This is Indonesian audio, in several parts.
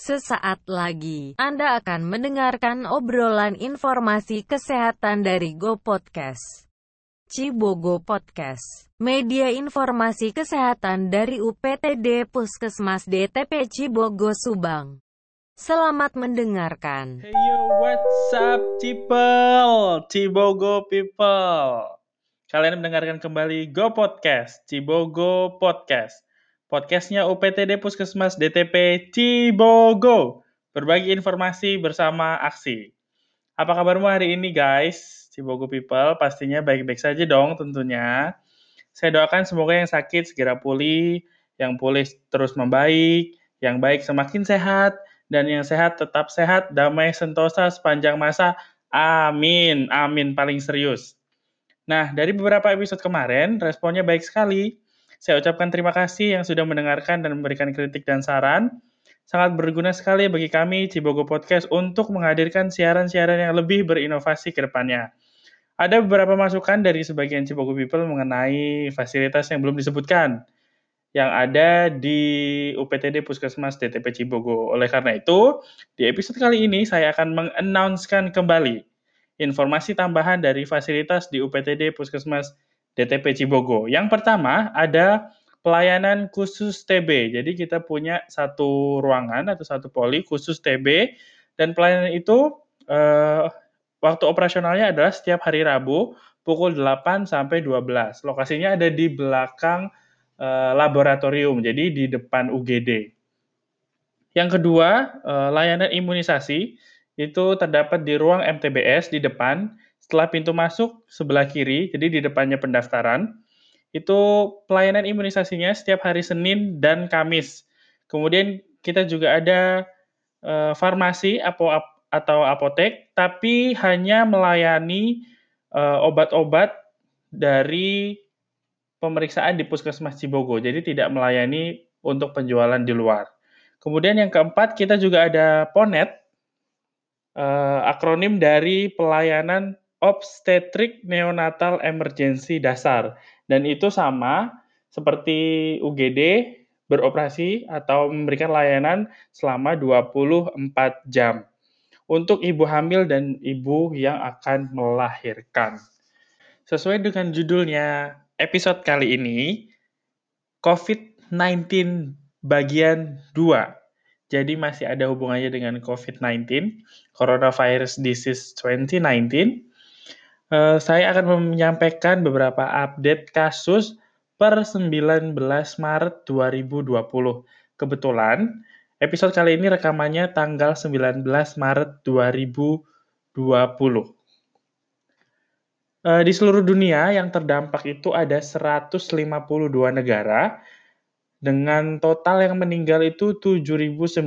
Sesaat lagi, Anda akan mendengarkan obrolan informasi kesehatan dari Go Podcast. Cibogo Podcast, media informasi kesehatan dari UPTD Puskesmas DTP Cibogo Subang. Selamat mendengarkan. Hey yo, what's up people? Cibogo people. Kalian mendengarkan kembali Go Podcast, Cibogo Podcast. Podcastnya UPTD Puskesmas DTP Cibogo. Berbagi informasi bersama aksi. Apa kabarmu hari ini guys? Cibogo people pastinya baik-baik saja dong tentunya. Saya doakan semoga yang sakit segera pulih, yang pulih terus membaik, yang baik semakin sehat, dan yang sehat tetap sehat, damai, sentosa sepanjang masa. Amin, amin paling serius. Nah, dari beberapa episode kemarin, responnya baik sekali. Saya ucapkan terima kasih yang sudah mendengarkan dan memberikan kritik dan saran. Sangat berguna sekali bagi kami Cibogo Podcast untuk menghadirkan siaran-siaran yang lebih berinovasi ke depannya. Ada beberapa masukan dari sebagian Cibogo People mengenai fasilitas yang belum disebutkan yang ada di UPTD Puskesmas DTP Cibogo. Oleh karena itu, di episode kali ini saya akan mengannouncekan kembali informasi tambahan dari fasilitas di UPTD Puskesmas DTP Cibogo. Yang pertama ada pelayanan khusus TB. Jadi kita punya satu ruangan atau satu poli khusus TB dan pelayanan itu eh, waktu operasionalnya adalah setiap hari Rabu pukul 8 sampai 12. Lokasinya ada di belakang eh, laboratorium, jadi di depan UGD. Yang kedua, eh, layanan imunisasi itu terdapat di ruang MTBS di depan setelah pintu masuk sebelah kiri, jadi di depannya pendaftaran, itu pelayanan imunisasinya setiap hari Senin dan Kamis. Kemudian kita juga ada e, farmasi atau apotek, tapi hanya melayani e, obat-obat dari pemeriksaan di Puskesmas Cibogo, jadi tidak melayani untuk penjualan di luar. Kemudian yang keempat, kita juga ada PONET, e, akronim dari pelayanan obstetrik neonatal emergency dasar. Dan itu sama seperti UGD beroperasi atau memberikan layanan selama 24 jam untuk ibu hamil dan ibu yang akan melahirkan. Sesuai dengan judulnya episode kali ini, COVID-19 bagian 2. Jadi masih ada hubungannya dengan COVID-19, Coronavirus Disease 2019 uh, saya akan menyampaikan beberapa update kasus per 19 Maret 2020. Kebetulan, episode kali ini rekamannya tanggal 19 Maret 2020. Uh, di seluruh dunia yang terdampak itu ada 152 negara dengan total yang meninggal itu 7.905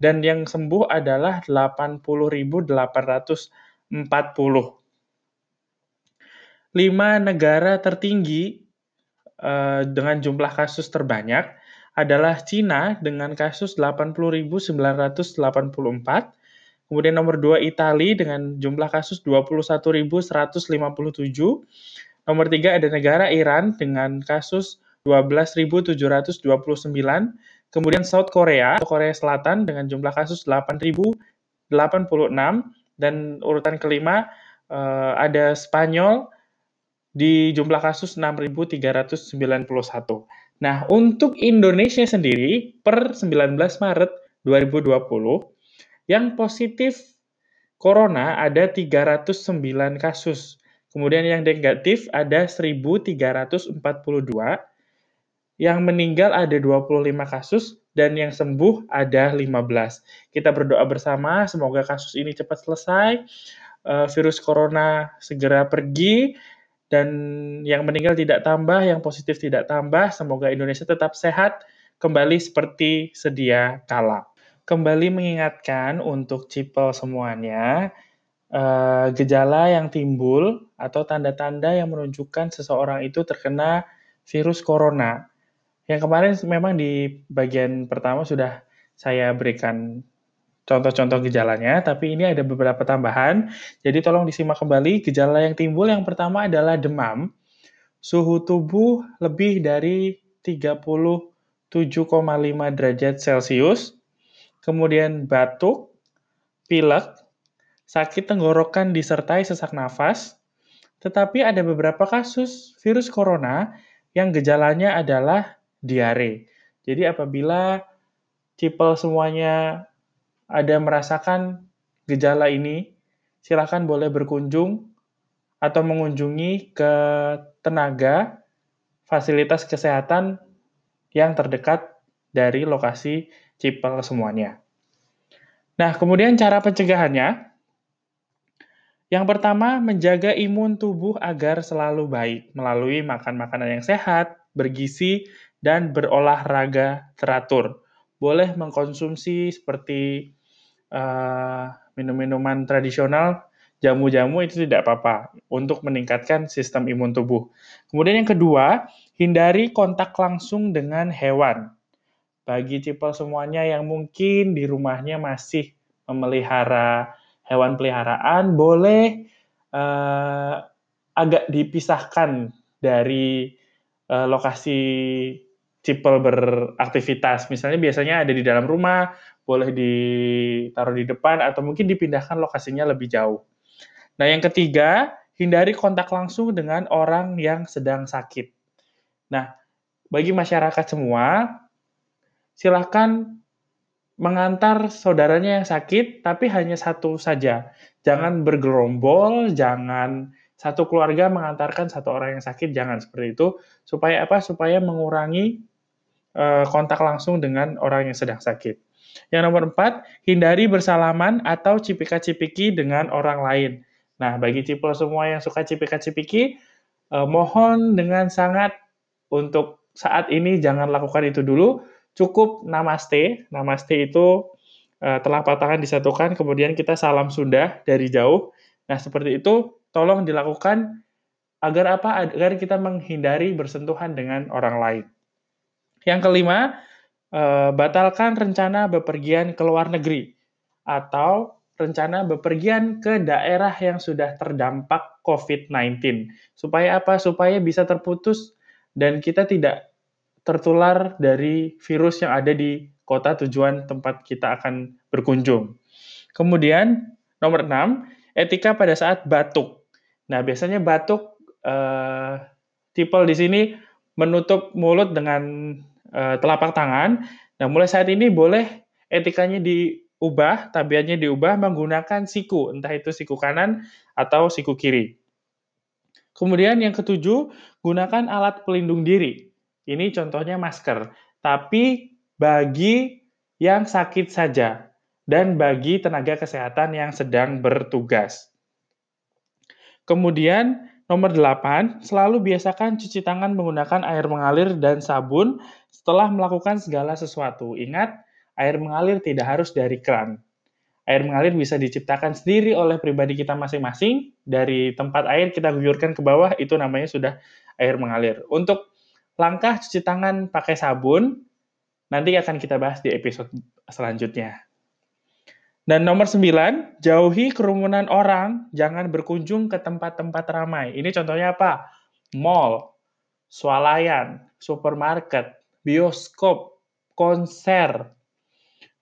dan yang sembuh adalah 80.800 40. Lima negara tertinggi uh, dengan jumlah kasus terbanyak adalah Cina dengan kasus 80.984, kemudian nomor 2 Italia dengan jumlah kasus 21.157, nomor 3 ada negara Iran dengan kasus 12.729, kemudian South Korea Korea Selatan dengan jumlah kasus 8.086, dan urutan kelima uh, ada Spanyol di jumlah kasus 6.391. Nah, untuk Indonesia sendiri per 19 Maret 2020 yang positif corona ada 309 kasus. Kemudian yang negatif ada 1.342. Yang meninggal ada 25 kasus dan yang sembuh ada 15. Kita berdoa bersama semoga kasus ini cepat selesai, uh, virus corona segera pergi dan yang meninggal tidak tambah, yang positif tidak tambah. Semoga Indonesia tetap sehat kembali seperti sedia kala. Kembali mengingatkan untuk cipel semuanya, uh, gejala yang timbul atau tanda-tanda yang menunjukkan seseorang itu terkena virus corona yang kemarin memang di bagian pertama sudah saya berikan contoh-contoh gejalanya, tapi ini ada beberapa tambahan. Jadi tolong disimak kembali. Gejala yang timbul yang pertama adalah demam, suhu tubuh lebih dari 37,5 derajat Celcius, kemudian batuk, pilek, sakit tenggorokan disertai sesak nafas, tetapi ada beberapa kasus virus corona yang gejalanya adalah diare. Jadi apabila cipel semuanya ada merasakan gejala ini, silakan boleh berkunjung atau mengunjungi ke tenaga fasilitas kesehatan yang terdekat dari lokasi cipel semuanya. Nah, kemudian cara pencegahannya, yang pertama, menjaga imun tubuh agar selalu baik melalui makan makanan yang sehat, bergizi, dan berolahraga teratur. Boleh mengkonsumsi seperti uh, minum-minuman tradisional, jamu-jamu itu tidak apa-apa untuk meningkatkan sistem imun tubuh. Kemudian yang kedua, hindari kontak langsung dengan hewan. Bagi cipel semuanya yang mungkin di rumahnya masih memelihara hewan peliharaan boleh uh, agak dipisahkan dari uh, lokasi cipel beraktivitas. Misalnya biasanya ada di dalam rumah, boleh ditaruh di depan atau mungkin dipindahkan lokasinya lebih jauh. Nah, yang ketiga, hindari kontak langsung dengan orang yang sedang sakit. Nah, bagi masyarakat semua, silahkan mengantar saudaranya yang sakit, tapi hanya satu saja. Jangan bergerombol, jangan satu keluarga mengantarkan satu orang yang sakit, jangan seperti itu. Supaya apa? Supaya mengurangi kontak langsung dengan orang yang sedang sakit. Yang nomor empat, hindari bersalaman atau cipika-cipiki dengan orang lain. Nah, bagi cipul semua yang suka cipika-cipiki, uh, mohon dengan sangat untuk saat ini jangan lakukan itu dulu cukup namaste. Namaste itu uh, telapak tangan disatukan, kemudian kita salam Sunda dari jauh. Nah, seperti itu tolong dilakukan agar apa? Agar kita menghindari bersentuhan dengan orang lain. Yang kelima, uh, batalkan rencana bepergian ke luar negeri atau rencana bepergian ke daerah yang sudah terdampak COVID-19. Supaya apa? Supaya bisa terputus dan kita tidak tertular dari virus yang ada di kota tujuan tempat kita akan berkunjung. Kemudian, nomor 6, etika pada saat batuk. Nah, biasanya batuk, uh, tipel di sini menutup mulut dengan uh, telapak tangan. Nah, mulai saat ini boleh etikanya diubah, tabiatnya diubah menggunakan siku, entah itu siku kanan atau siku kiri. Kemudian yang ketujuh, gunakan alat pelindung diri. Ini contohnya masker. Tapi bagi yang sakit saja dan bagi tenaga kesehatan yang sedang bertugas. Kemudian nomor 8, selalu biasakan cuci tangan menggunakan air mengalir dan sabun setelah melakukan segala sesuatu. Ingat, air mengalir tidak harus dari keran. Air mengalir bisa diciptakan sendiri oleh pribadi kita masing-masing. Dari tempat air kita guyurkan ke bawah, itu namanya sudah air mengalir. Untuk langkah cuci tangan pakai sabun, nanti akan kita bahas di episode selanjutnya. Dan nomor 9, jauhi kerumunan orang, jangan berkunjung ke tempat-tempat ramai. Ini contohnya apa? Mall, swalayan, supermarket, bioskop, konser,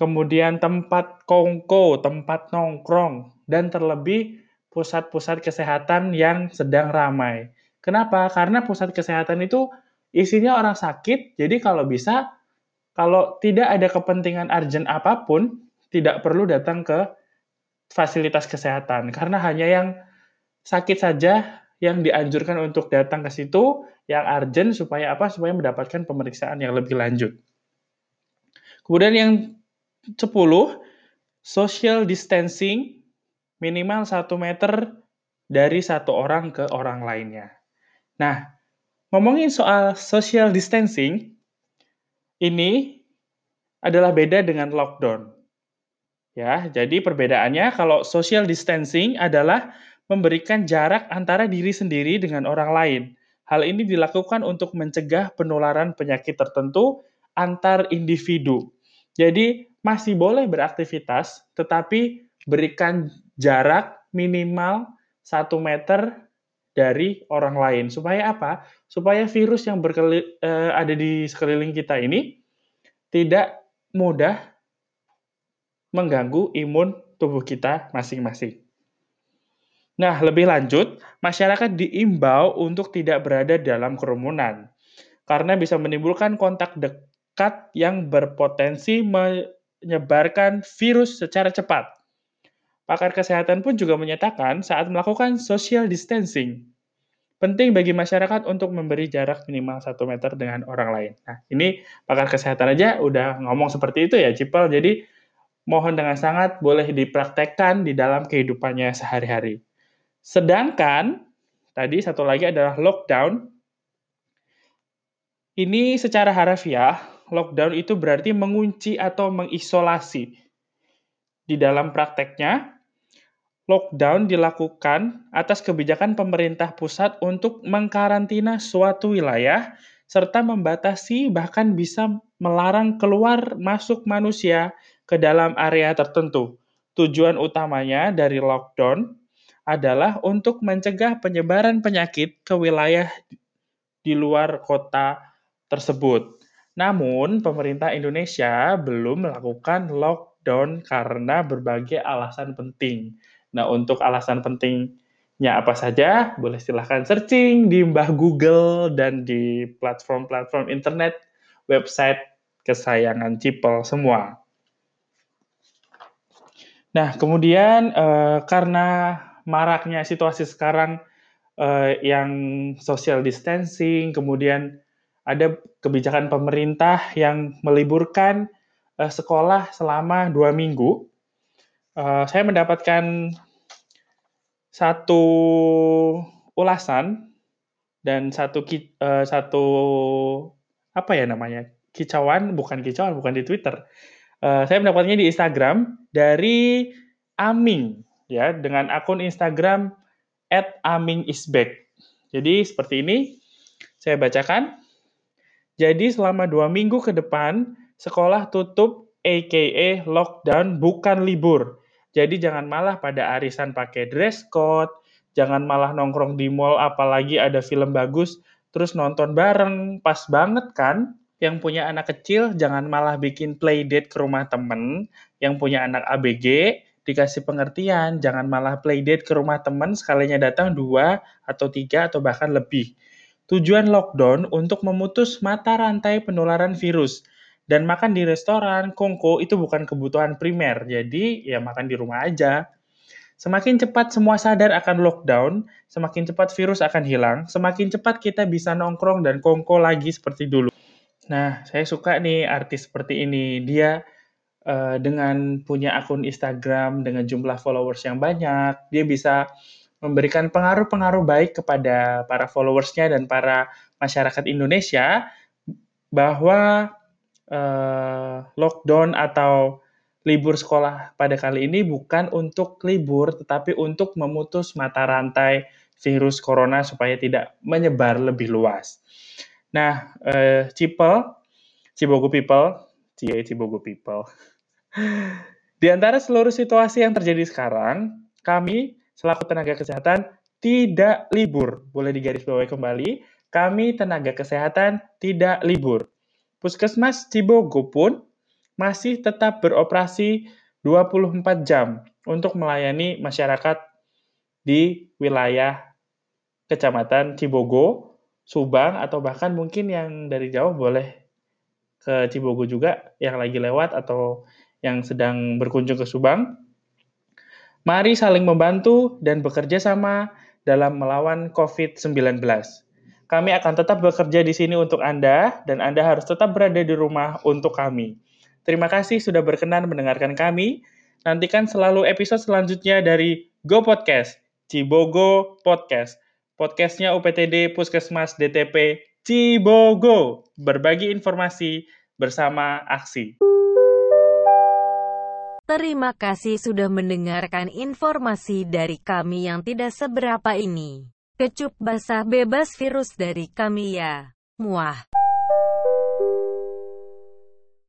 kemudian tempat kongko, tempat nongkrong, dan terlebih pusat-pusat kesehatan yang sedang ramai. Kenapa? Karena pusat kesehatan itu isinya orang sakit, jadi kalau bisa, kalau tidak ada kepentingan urgent apa pun, tidak perlu datang ke fasilitas kesehatan, karena hanya yang sakit saja yang dianjurkan untuk datang ke situ, yang urgent supaya apa? Supaya mendapatkan pemeriksaan yang lebih lanjut. Kemudian yang 10, social distancing minimal 1 meter dari satu orang ke orang lainnya. Nah, Ngomongin soal social distancing, ini adalah beda dengan lockdown. Ya, jadi perbedaannya kalau social distancing adalah memberikan jarak antara diri sendiri dengan orang lain. Hal ini dilakukan untuk mencegah penularan penyakit tertentu antar individu. Jadi masih boleh beraktivitas, tetapi berikan jarak minimal 1 meter dari orang lain. Supaya apa? Supaya virus yang berkeli, uh, ada di sekeliling kita ini tidak mudah mengganggu imun tubuh kita masing-masing. Nah, lebih lanjut, masyarakat diimbau untuk tidak berada dalam kerumunan karena bisa menimbulkan kontak dekat yang berpotensi menyebarkan virus secara cepat. Pakar kesehatan pun juga menyatakan saat melakukan social distancing, penting bagi masyarakat untuk memberi jarak minimal 1 meter dengan orang lain. Nah, ini pakar kesehatan aja udah ngomong seperti itu ya, Cipel. Jadi, mohon dengan sangat boleh dipraktekkan di dalam kehidupannya sehari-hari. Sedangkan tadi satu lagi adalah lockdown. Ini secara harafiah, lockdown itu berarti mengunci atau mengisolasi. Di dalam prakteknya, lockdown dilakukan atas kebijakan pemerintah pusat untuk mengkarantina suatu wilayah serta membatasi bahkan bisa melarang keluar masuk manusia ke dalam area tertentu. Tujuan utamanya dari lockdown adalah untuk mencegah penyebaran penyakit ke wilayah di luar kota tersebut. Namun, pemerintah Indonesia belum melakukan lockdown karena berbagai alasan penting. Nah, untuk alasan pentingnya apa saja, boleh silahkan searching di Mbah Google dan di platform-platform internet, website kesayangan Cipel semua. Nah, kemudian eh, karena maraknya situasi sekarang uh, yang social distancing, kemudian ada kebijakan pemerintah yang meliburkan uh, sekolah selama dua minggu. Uh, saya mendapatkan satu ulasan dan satu uh, satu apa ya namanya kicauan bukan kicauan bukan di Twitter. Uh, saya mendapatnya di Instagram dari Aming ya dengan akun Instagram @amingisback. Jadi seperti ini, saya bacakan. Jadi selama dua minggu ke depan, sekolah tutup aka lockdown bukan libur. Jadi jangan malah pada arisan pakai dress code, jangan malah nongkrong di mall apalagi ada film bagus, terus nonton bareng, pas banget kan? Yang punya anak kecil jangan malah bikin playdate ke rumah temen, yang punya anak ABG dikasih pengertian, jangan malah playdate ke rumah teman sekalinya datang dua atau tiga atau bahkan lebih. Tujuan lockdown untuk memutus mata rantai penularan virus. Dan makan di restoran, kongko itu bukan kebutuhan primer, jadi ya makan di rumah aja. Semakin cepat semua sadar akan lockdown, semakin cepat virus akan hilang, semakin cepat kita bisa nongkrong dan kongko lagi seperti dulu. Nah, saya suka nih artis seperti ini. Dia uh, dengan punya akun Instagram dengan jumlah followers yang banyak, dia bisa memberikan pengaruh-pengaruh baik kepada para followersnya dan para masyarakat Indonesia bahwa uh, lockdown atau libur sekolah pada kali ini bukan untuk libur, tetapi untuk memutus mata rantai virus corona supaya tidak menyebar lebih luas. Nah, uh, Cipel, Cibogo People, Cie Cibogo People, di antara seluruh situasi yang terjadi sekarang, kami selaku tenaga kesehatan tidak libur. Boleh digarisbawahi kembali, kami tenaga kesehatan tidak libur. Puskesmas Cibogo pun masih tetap beroperasi 24 jam untuk melayani masyarakat di wilayah Kecamatan Cibogo, Subang, atau bahkan mungkin yang dari jauh boleh ke Cibogo juga yang lagi lewat atau yang sedang berkunjung ke Subang. Mari saling membantu dan bekerja sama dalam melawan COVID-19. Kami akan tetap bekerja di sini untuk Anda, dan Anda harus tetap berada di rumah untuk kami. Terima kasih sudah berkenan mendengarkan kami. Nantikan selalu episode selanjutnya dari Go Podcast, Cibogo Podcast. Podcastnya UPTD Puskesmas DTP Cibogo. Berbagi informasi bersama aksi. Terima kasih sudah mendengarkan informasi dari kami yang tidak seberapa ini. Kecup basah bebas virus dari kami ya. Muah.